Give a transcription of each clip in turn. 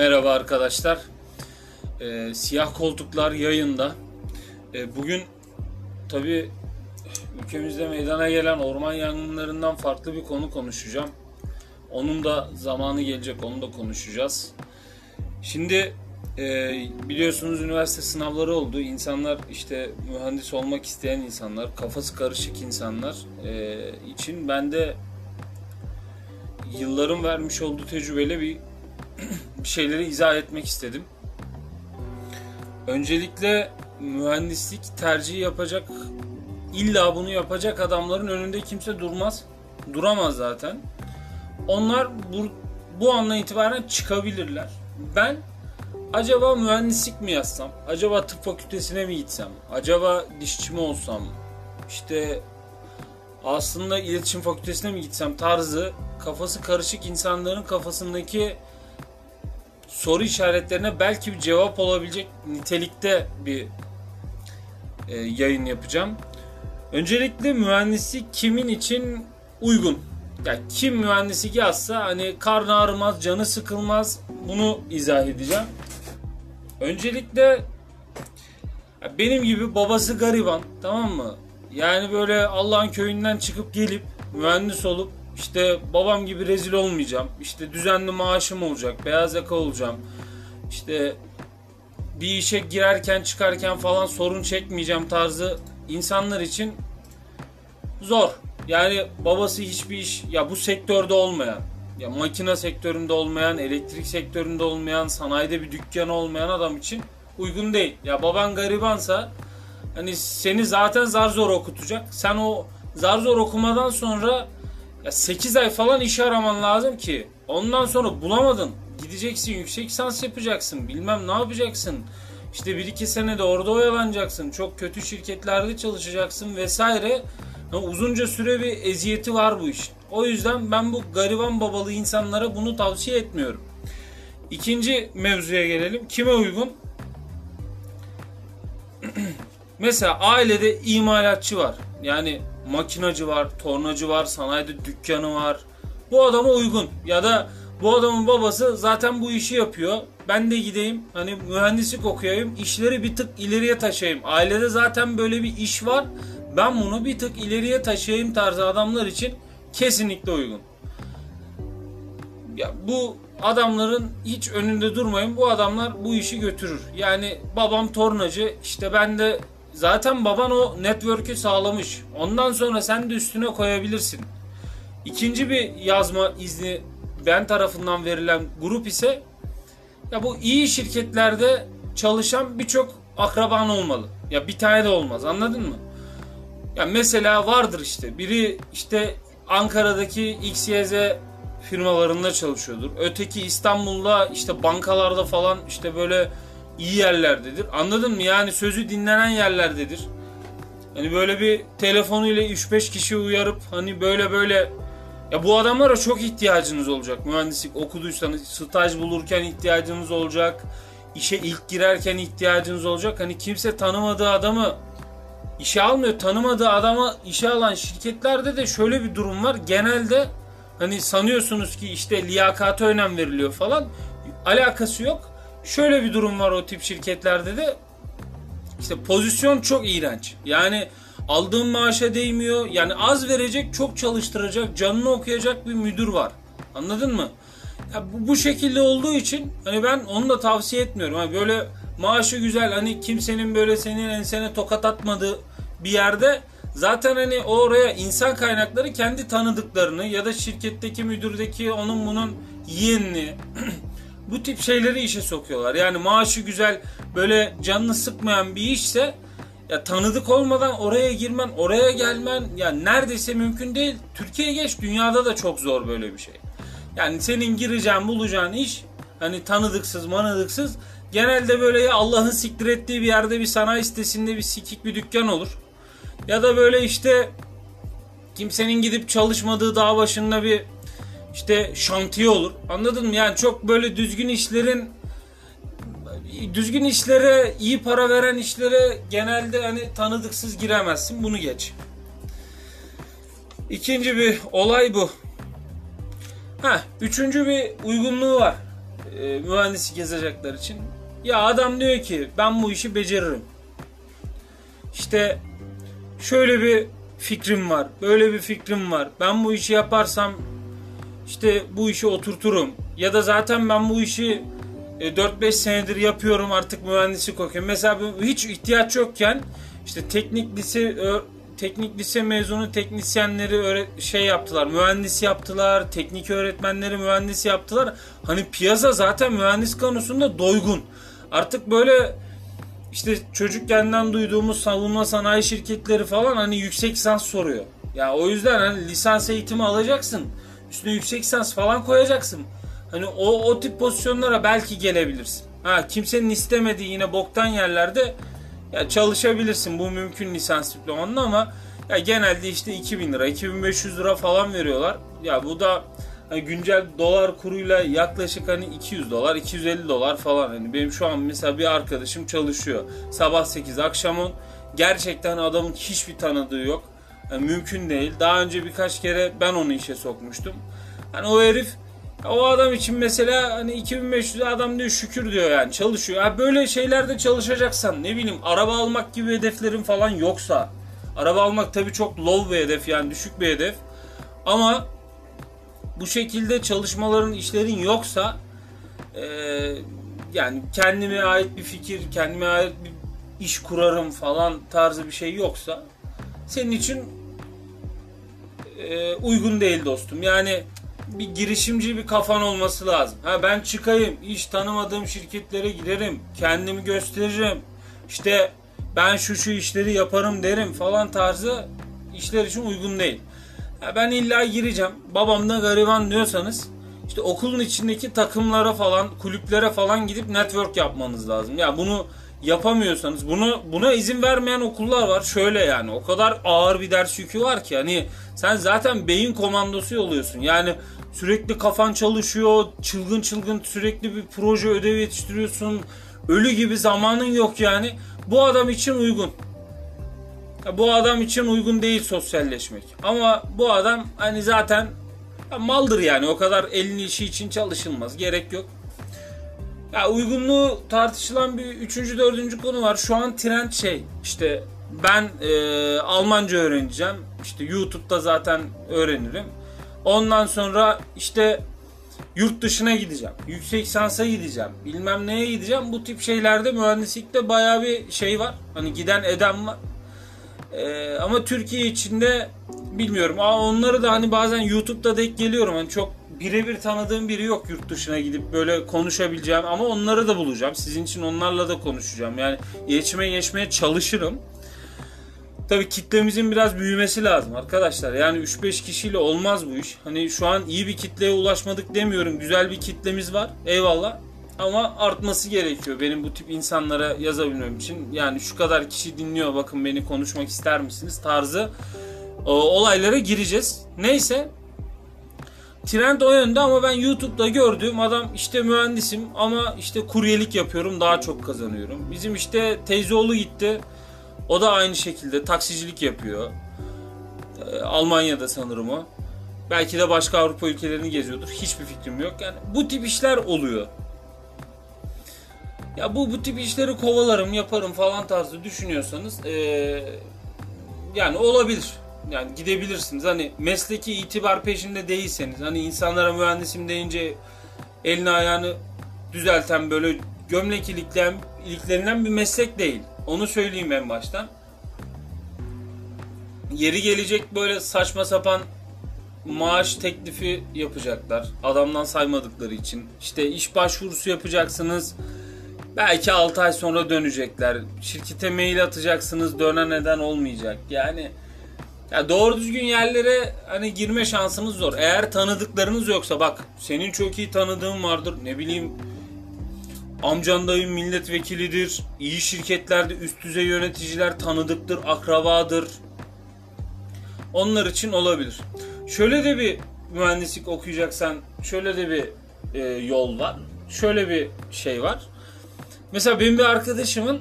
Merhaba arkadaşlar. Ee, Siyah Koltuklar yayında. Ee, bugün tabi ülkemizde meydana gelen orman yangınlarından farklı bir konu konuşacağım. Onun da zamanı gelecek, onu da konuşacağız. Şimdi e, biliyorsunuz üniversite sınavları oldu. İnsanlar işte mühendis olmak isteyen insanlar, kafası karışık insanlar e, için ben de yılların vermiş olduğu tecrübeyle bir bir şeyleri izah etmek istedim. Öncelikle mühendislik tercihi yapacak, illa bunu yapacak adamların önünde kimse durmaz. Duramaz zaten. Onlar bu, bu andan itibaren çıkabilirler. Ben acaba mühendislik mi yazsam? Acaba tıp fakültesine mi gitsem? Acaba dişçi mi olsam? İşte aslında iletişim fakültesine mi gitsem tarzı kafası karışık insanların kafasındaki soru işaretlerine belki bir cevap olabilecek nitelikte bir e, yayın yapacağım. Öncelikle mühendislik kimin için uygun? Yani kim mühendislik yazsa hani karnı ağrımaz, canı sıkılmaz bunu izah edeceğim. Öncelikle benim gibi babası gariban tamam mı? Yani böyle Allah'ın köyünden çıkıp gelip mühendis olup işte babam gibi rezil olmayacağım. İşte düzenli maaşım olacak. Beyaz yaka olacağım. İşte bir işe girerken çıkarken falan sorun çekmeyeceğim tarzı insanlar için zor. Yani babası hiçbir iş ya bu sektörde olmayan ya makine sektöründe olmayan, elektrik sektöründe olmayan, sanayide bir dükkanı olmayan adam için uygun değil. Ya baban garibansa hani seni zaten zar zor okutacak. Sen o zar zor okumadan sonra ya 8 ay falan iş araman lazım ki. Ondan sonra bulamadın. Gideceksin yüksek lisans yapacaksın. Bilmem ne yapacaksın. İşte 1-2 sene de orada oyalanacaksın. Çok kötü şirketlerde çalışacaksın vesaire. Yani uzunca süre bir eziyeti var bu iş. O yüzden ben bu gariban babalı insanlara bunu tavsiye etmiyorum. İkinci mevzuya gelelim. Kime uygun? Mesela ailede imalatçı var. Yani makinacı var, tornacı var, sanayide dükkanı var. Bu adama uygun. Ya da bu adamın babası zaten bu işi yapıyor. Ben de gideyim hani mühendislik okuyayım, işleri bir tık ileriye taşıyayım. Ailede zaten böyle bir iş var. Ben bunu bir tık ileriye taşıyayım tarzı adamlar için kesinlikle uygun. Ya bu adamların hiç önünde durmayın. Bu adamlar bu işi götürür. Yani babam tornacı, işte ben de zaten baban o network'ü sağlamış. Ondan sonra sen de üstüne koyabilirsin. İkinci bir yazma izni ben tarafından verilen grup ise ya bu iyi şirketlerde çalışan birçok akraban olmalı. Ya bir tane de olmaz anladın mı? Ya mesela vardır işte biri işte Ankara'daki XYZ firmalarında çalışıyordur. Öteki İstanbul'da işte bankalarda falan işte böyle iyi yerlerdedir. Anladın mı? Yani sözü dinlenen yerlerdedir. Hani böyle bir telefonuyla 3-5 kişi uyarıp hani böyle böyle ya bu adamlara çok ihtiyacınız olacak. Mühendislik okuduysanız staj bulurken ihtiyacınız olacak. İşe ilk girerken ihtiyacınız olacak. Hani kimse tanımadığı adamı işe almıyor. Tanımadığı adama işe alan şirketlerde de şöyle bir durum var. Genelde hani sanıyorsunuz ki işte liyakata önem veriliyor falan. Alakası yok. Şöyle bir durum var o tip şirketlerde de işte pozisyon çok iğrenç. Yani aldığın maaşa değmiyor. Yani az verecek, çok çalıştıracak, canını okuyacak bir müdür var. Anladın mı? Ya bu, bu şekilde olduğu için hani ben onu da tavsiye etmiyorum. Hani böyle maaşı güzel hani kimsenin böyle senin ensene tokat atmadığı bir yerde zaten hani oraya insan kaynakları kendi tanıdıklarını ya da şirketteki müdürdeki onun bunun yeğenini bu tip şeyleri işe sokuyorlar. Yani maaşı güzel böyle canını sıkmayan bir işse ya tanıdık olmadan oraya girmen, oraya gelmen ya neredeyse mümkün değil. Türkiye'ye geç dünyada da çok zor böyle bir şey. Yani senin gireceğin, bulacağın iş hani tanıdıksız, manıdıksız genelde böyle ya Allah'ın siktir ettiği bir yerde bir sanayi sitesinde bir sikik bir dükkan olur. Ya da böyle işte kimsenin gidip çalışmadığı dağ başında bir işte şantiye olur. Anladın mı? Yani çok böyle düzgün işlerin düzgün işlere, iyi para veren işlere genelde hani tanıdıksız giremezsin. Bunu geç. İkinci bir olay bu. Ha, üçüncü bir uygunluğu var. e, mühendislik yazacaklar için. Ya adam diyor ki ben bu işi beceririm. İşte şöyle bir fikrim var, böyle bir fikrim var. Ben bu işi yaparsam işte bu işi oturturum. Ya da zaten ben bu işi 4-5 e, senedir yapıyorum artık mühendislik okuyorum. Mesela hiç ihtiyaç yokken işte teknik lise teknik lise mezunu teknisyenleri şey yaptılar. Mühendis yaptılar. Teknik öğretmenleri mühendis yaptılar. Hani piyasa zaten mühendis konusunda doygun. Artık böyle işte çocukkenden duyduğumuz savunma sanayi şirketleri falan hani yüksek lisans soruyor. Ya o yüzden hani lisans eğitimi alacaksın. Üstüne yüksek lisans falan koyacaksın. Hani o, o tip pozisyonlara belki gelebilirsin. Ha kimsenin istemediği yine boktan yerlerde ya çalışabilirsin. Bu mümkün lisans diplomanın ama ya genelde işte 2000 lira, 2500 lira falan veriyorlar. Ya bu da hani güncel dolar kuruyla yaklaşık hani 200 dolar, 250 dolar falan. Hani benim şu an mesela bir arkadaşım çalışıyor. Sabah 8, akşam 10. Gerçekten adamın hiçbir tanıdığı yok. Yani mümkün değil. Daha önce birkaç kere ben onu işe sokmuştum. Hani o herif o adam için mesela hani 2500 adam diyor şükür diyor yani çalışıyor. Ha böyle şeylerde çalışacaksan ne bileyim araba almak gibi hedeflerin falan yoksa araba almak tabii çok low bir hedef yani düşük bir hedef. Ama bu şekilde çalışmaların işlerin yoksa e, yani kendime ait bir fikir, kendime ait bir iş kurarım falan tarzı bir şey yoksa senin için e, uygun değil dostum. Yani bir girişimci bir kafan olması lazım. Ha ben çıkayım, iş tanımadığım şirketlere giderim, kendimi gösteririm. İşte ben şu şu işleri yaparım derim falan tarzı işler için uygun değil. Ha ben illa gireceğim. Babam da gariban diyorsanız işte okulun içindeki takımlara falan, kulüplere falan gidip network yapmanız lazım. Ya bunu yapamıyorsanız bunu buna izin vermeyen okullar var. Şöyle yani o kadar ağır bir ders yükü var ki hani sen zaten beyin komandosu oluyorsun. Yani sürekli kafan çalışıyor, çılgın çılgın sürekli bir proje ödev yetiştiriyorsun. Ölü gibi zamanın yok yani. Bu adam için uygun. Bu adam için uygun değil sosyalleşmek. Ama bu adam hani zaten maldır yani. O kadar elin işi için çalışılmaz. Gerek yok. Ya uygunluğu tartışılan bir üçüncü, dördüncü konu var. Şu an trend şey işte ben e, Almanca öğreneceğim. İşte YouTube'da zaten öğrenirim. Ondan sonra işte yurt dışına gideceğim. Yüksek sansa gideceğim. Bilmem neye gideceğim. Bu tip şeylerde mühendislikte baya bir şey var. Hani giden eden var. Ee, ama Türkiye içinde bilmiyorum. Aa, onları da hani bazen YouTube'da denk geliyorum. Hani çok birebir tanıdığım biri yok yurt dışına gidip böyle konuşabileceğim ama onları da bulacağım. Sizin için onlarla da konuşacağım. Yani iletişime geçmeye çalışırım. Tabi kitlemizin biraz büyümesi lazım arkadaşlar. Yani 3-5 kişiyle olmaz bu iş. Hani şu an iyi bir kitleye ulaşmadık demiyorum. Güzel bir kitlemiz var. Eyvallah. Ama artması gerekiyor benim bu tip insanlara yazabilmem için. Yani şu kadar kişi dinliyor bakın beni konuşmak ister misiniz tarzı olaylara gireceğiz. Neyse Trend o yönde ama ben YouTube'da gördüğüm adam işte mühendisim ama işte kuryelik yapıyorum daha çok kazanıyorum. Bizim işte teyzeoğlu gitti. O da aynı şekilde taksicilik yapıyor. Ee, Almanya'da sanırım o. Belki de başka Avrupa ülkelerini geziyordur. Hiçbir fikrim yok. Yani bu tip işler oluyor. Ya bu bu tip işleri kovalarım, yaparım falan tarzı düşünüyorsanız ee, yani olabilir yani gidebilirsiniz. Hani mesleki itibar peşinde değilseniz hani insanlara mühendisim deyince elini ayağını düzelten böyle gömlek ilikleyen, iliklerinden bir meslek değil. Onu söyleyeyim en baştan. Yeri gelecek böyle saçma sapan maaş teklifi yapacaklar. Adamdan saymadıkları için. İşte iş başvurusu yapacaksınız. Belki 6 ay sonra dönecekler. Şirkete mail atacaksınız dönen neden olmayacak. Yani ya doğru düzgün yerlere hani girme şansınız zor. Eğer tanıdıklarınız yoksa bak senin çok iyi tanıdığın vardır. Ne bileyim amcan dayın milletvekilidir. İyi şirketlerde üst düzey yöneticiler tanıdıktır, akrabadır. Onlar için olabilir. Şöyle de bir mühendislik okuyacaksan şöyle de bir e, yol var. Şöyle bir şey var. Mesela benim bir arkadaşımın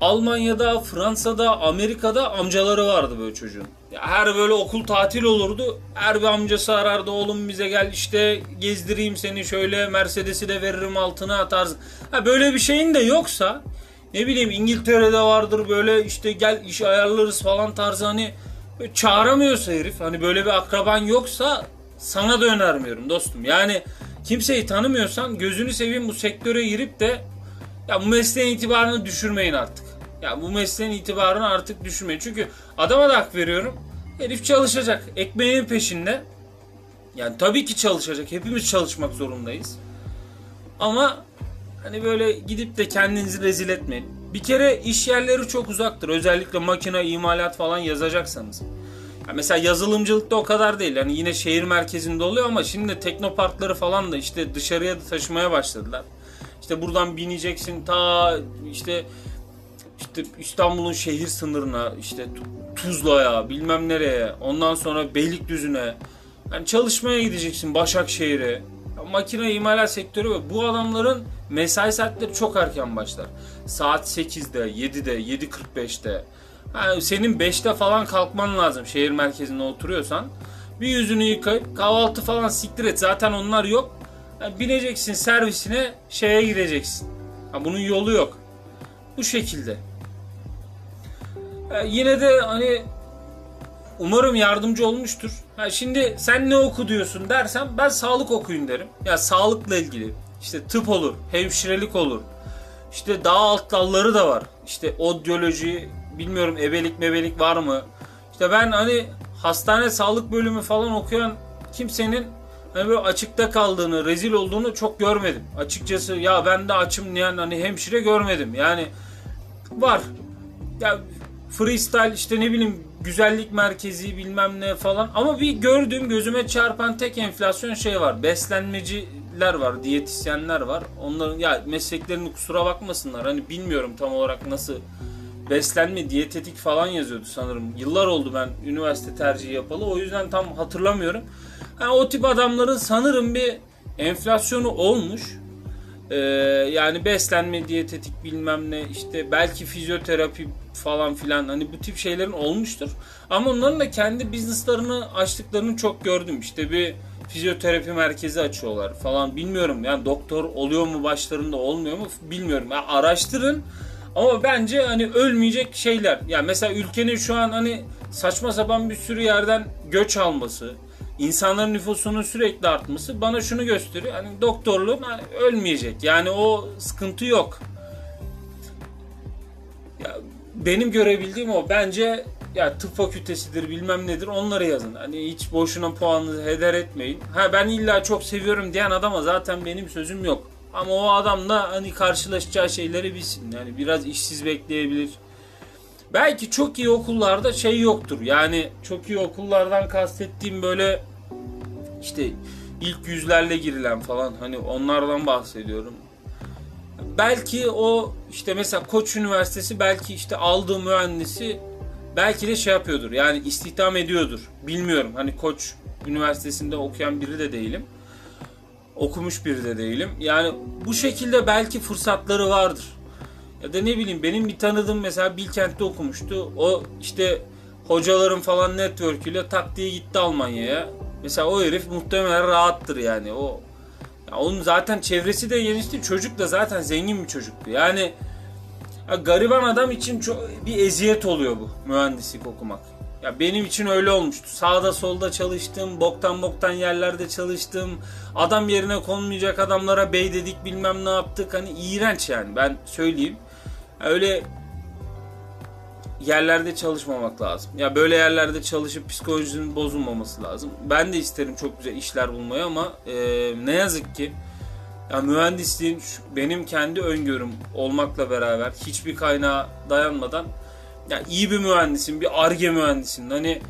Almanya'da, Fransa'da, Amerika'da amcaları vardı böyle çocuğun. Her böyle okul tatil olurdu. Her bir amcası arardı oğlum bize gel işte gezdireyim seni şöyle Mercedes'i de veririm altına tarzı. Ha böyle bir şeyin de yoksa ne bileyim İngiltere'de vardır böyle işte gel iş ayarlarız falan tarzı hani çağıramıyorsa herif hani böyle bir akraban yoksa sana da önermiyorum dostum. Yani kimseyi tanımıyorsan gözünü seveyim bu sektöre girip de ya bu mesleğin itibarını düşürmeyin artık. Ya bu mesleğin itibarını artık düşürmeyin. Çünkü adama da hak veriyorum. Herif çalışacak. Ekmeğinin peşinde. Yani tabii ki çalışacak. Hepimiz çalışmak zorundayız. Ama hani böyle gidip de kendinizi rezil etmeyin. Bir kere iş yerleri çok uzaktır. Özellikle makine, imalat falan yazacaksanız. Ya mesela yazılımcılıkta o kadar değil. Yani yine şehir merkezinde oluyor ama şimdi teknoparkları falan da işte dışarıya da taşımaya başladılar. İşte buradan bineceksin ta işte işte İstanbul'un şehir sınırına işte Tuzla'ya bilmem nereye ondan sonra Beylikdüzü'ne yani çalışmaya gideceksin Başakşehir'e makine imalat sektörü ve bu adamların mesai saatleri çok erken başlar. Saat 8'de, 7'de, 7.45'te. Yani senin 5'te falan kalkman lazım şehir merkezinde oturuyorsan. Bir yüzünü yıkayıp kahvaltı falan siktir et. Zaten onlar yok. Yani bineceksin servisine şeye gireceksin. Ha, bunun yolu yok. Bu şekilde. Yani yine de hani umarım yardımcı olmuştur. Ha, şimdi sen ne oku diyorsun dersen ben sağlık okuyun derim. Ya sağlıkla ilgili işte tıp olur, hemşirelik olur. İşte daha alt dalları da var. İşte odyoloji, bilmiyorum ebelik mebelik var mı? İşte ben hani hastane sağlık bölümü falan okuyan kimsenin hani böyle açıkta kaldığını, rezil olduğunu çok görmedim. Açıkçası ya ben de açım diyen hani hemşire görmedim. Yani var. Ya freestyle işte ne bileyim güzellik merkezi bilmem ne falan. Ama bir gördüğüm gözüme çarpan tek enflasyon şey var. Beslenmeciler var, diyetisyenler var. Onların ya mesleklerini kusura bakmasınlar. Hani bilmiyorum tam olarak nasıl beslenme, diyetetik falan yazıyordu sanırım. Yıllar oldu ben üniversite tercihi yapalı. O yüzden tam hatırlamıyorum. Yani o tip adamların sanırım bir enflasyonu olmuş. Ee, yani beslenme, diyetetik bilmem ne işte belki fizyoterapi falan filan hani bu tip şeylerin olmuştur. Ama onların da kendi businesslarını açtıklarını çok gördüm. İşte bir fizyoterapi merkezi açıyorlar falan bilmiyorum. Yani doktor oluyor mu başlarında olmuyor mu bilmiyorum. Yani araştırın. Ama bence hani ölmeyecek şeyler. Yani mesela ülkenin şu an hani saçma sapan bir sürü yerden göç alması, insanların nüfusunun sürekli artması bana şunu gösteriyor. Hani doktorluğun ölmeyecek. Yani o sıkıntı yok. Ya benim görebildiğim o. Bence ya tıp fakültesidir bilmem nedir onları yazın. Hani hiç boşuna puanı heder etmeyin. Ha ben illa çok seviyorum diyen adama zaten benim sözüm yok. Ama o adam da hani karşılaşacağı şeyleri bilsin. Yani biraz işsiz bekleyebilir. Belki çok iyi okullarda şey yoktur. Yani çok iyi okullardan kastettiğim böyle işte ilk yüzlerle girilen falan hani onlardan bahsediyorum. Belki o işte mesela Koç Üniversitesi belki işte aldığı mühendisi belki de şey yapıyordur. Yani istihdam ediyordur. Bilmiyorum. Hani Koç Üniversitesi'nde okuyan biri de değilim. Okumuş biri de değilim. Yani bu şekilde belki fırsatları vardır. Ya da ne bileyim benim bir tanıdığım mesela Bilkent'te okumuştu. O işte hocaların falan network ile tak diye gitti Almanya'ya. Mesela o herif muhtemelen rahattır yani. O ya onun zaten çevresi de genişti. Çocuk da zaten zengin bir çocuktu. Yani ya gariban adam için çok, bir eziyet oluyor bu mühendislik okumak. Ya benim için öyle olmuştu. Sağda solda çalıştım, boktan boktan yerlerde çalıştım. Adam yerine konmayacak adamlara bey dedik bilmem ne yaptık. Hani iğrenç yani ben söyleyeyim. Öyle yerlerde çalışmamak lazım. Ya böyle yerlerde çalışıp psikolojinin bozulmaması lazım. Ben de isterim çok güzel işler bulmayı ama e, ne yazık ki ya mühendisliğin benim kendi öngörüm olmakla beraber hiçbir kaynağa dayanmadan ya iyi bir mühendisin, bir arge mühendisin. Hani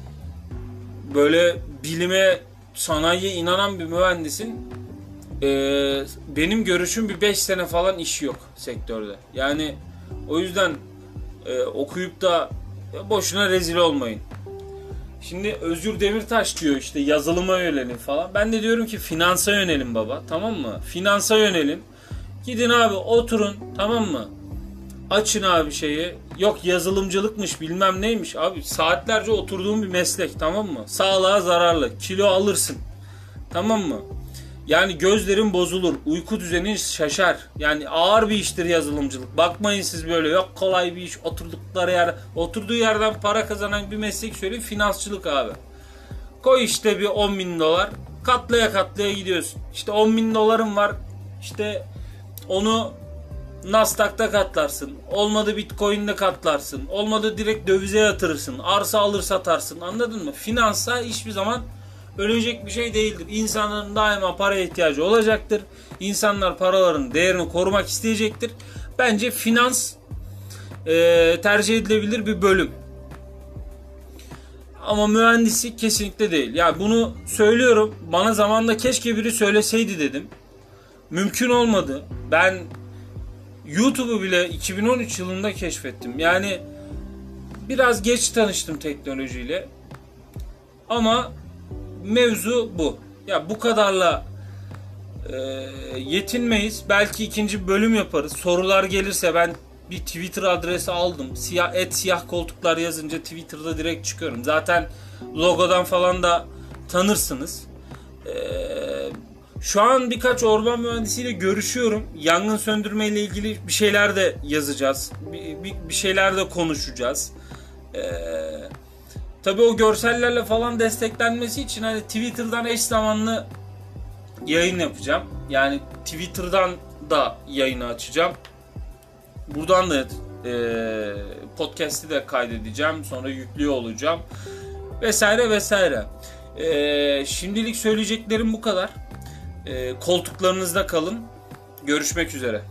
böyle bilime, sanayiye inanan bir mühendisin. Ee, benim görüşüm bir 5 sene falan iş yok sektörde. Yani o yüzden e, okuyup da boşuna rezil olmayın. Şimdi Özgür Demirtaş diyor işte yazılıma yönelin falan. Ben de diyorum ki finansa yönelin baba tamam mı? Finansa yönelin. Gidin abi oturun tamam mı? Açın abi şeyi. Yok yazılımcılıkmış bilmem neymiş. Abi saatlerce oturduğum bir meslek tamam mı? Sağlığa zararlı. Kilo alırsın. Tamam mı? Yani gözlerin bozulur. Uyku düzenin şaşar. Yani ağır bir iştir yazılımcılık. Bakmayın siz böyle yok kolay bir iş. Oturdukları yer, oturduğu yerden para kazanan bir meslek söyleyeyim. Finansçılık abi. Koy işte bir 10 bin dolar. Katlaya katlaya gidiyorsun. İşte 10 bin dolarım var. İşte onu Nasdaq'ta katlarsın. Olmadı Bitcoin'de katlarsın. Olmadı direkt dövize yatırırsın. Arsa alır satarsın. Anladın mı? Finansa hiçbir zaman ölecek bir şey değildir. İnsanların daima paraya ihtiyacı olacaktır. İnsanlar paraların değerini korumak isteyecektir. Bence finans e, tercih edilebilir bir bölüm. Ama mühendislik kesinlikle değil. Yani bunu söylüyorum. Bana zamanda keşke biri söyleseydi dedim. Mümkün olmadı. Ben YouTube'u bile 2013 yılında keşfettim. Yani biraz geç tanıştım teknolojiyle. Ama mevzu bu. Ya bu kadarla e, yetinmeyiz. Belki ikinci bölüm yaparız. Sorular gelirse ben bir Twitter adresi aldım. Siyah et siyah koltuklar yazınca Twitter'da direkt çıkıyorum. Zaten logodan falan da tanırsınız. Eee şu an birkaç orman mühendisiyle görüşüyorum. Yangın söndürme ile ilgili bir şeyler de yazacağız. Bir, bir, bir şeyler de konuşacağız. Ee, tabii o görsellerle falan desteklenmesi için hani Twitter'dan eş zamanlı yayın yapacağım. Yani Twitter'dan da yayını açacağım. Buradan da e, podcast'i de kaydedeceğim. Sonra yüklüyor olacağım. Vesaire vesaire. E, şimdilik söyleyeceklerim bu kadar. E, koltuklarınızda kalın. Görüşmek üzere.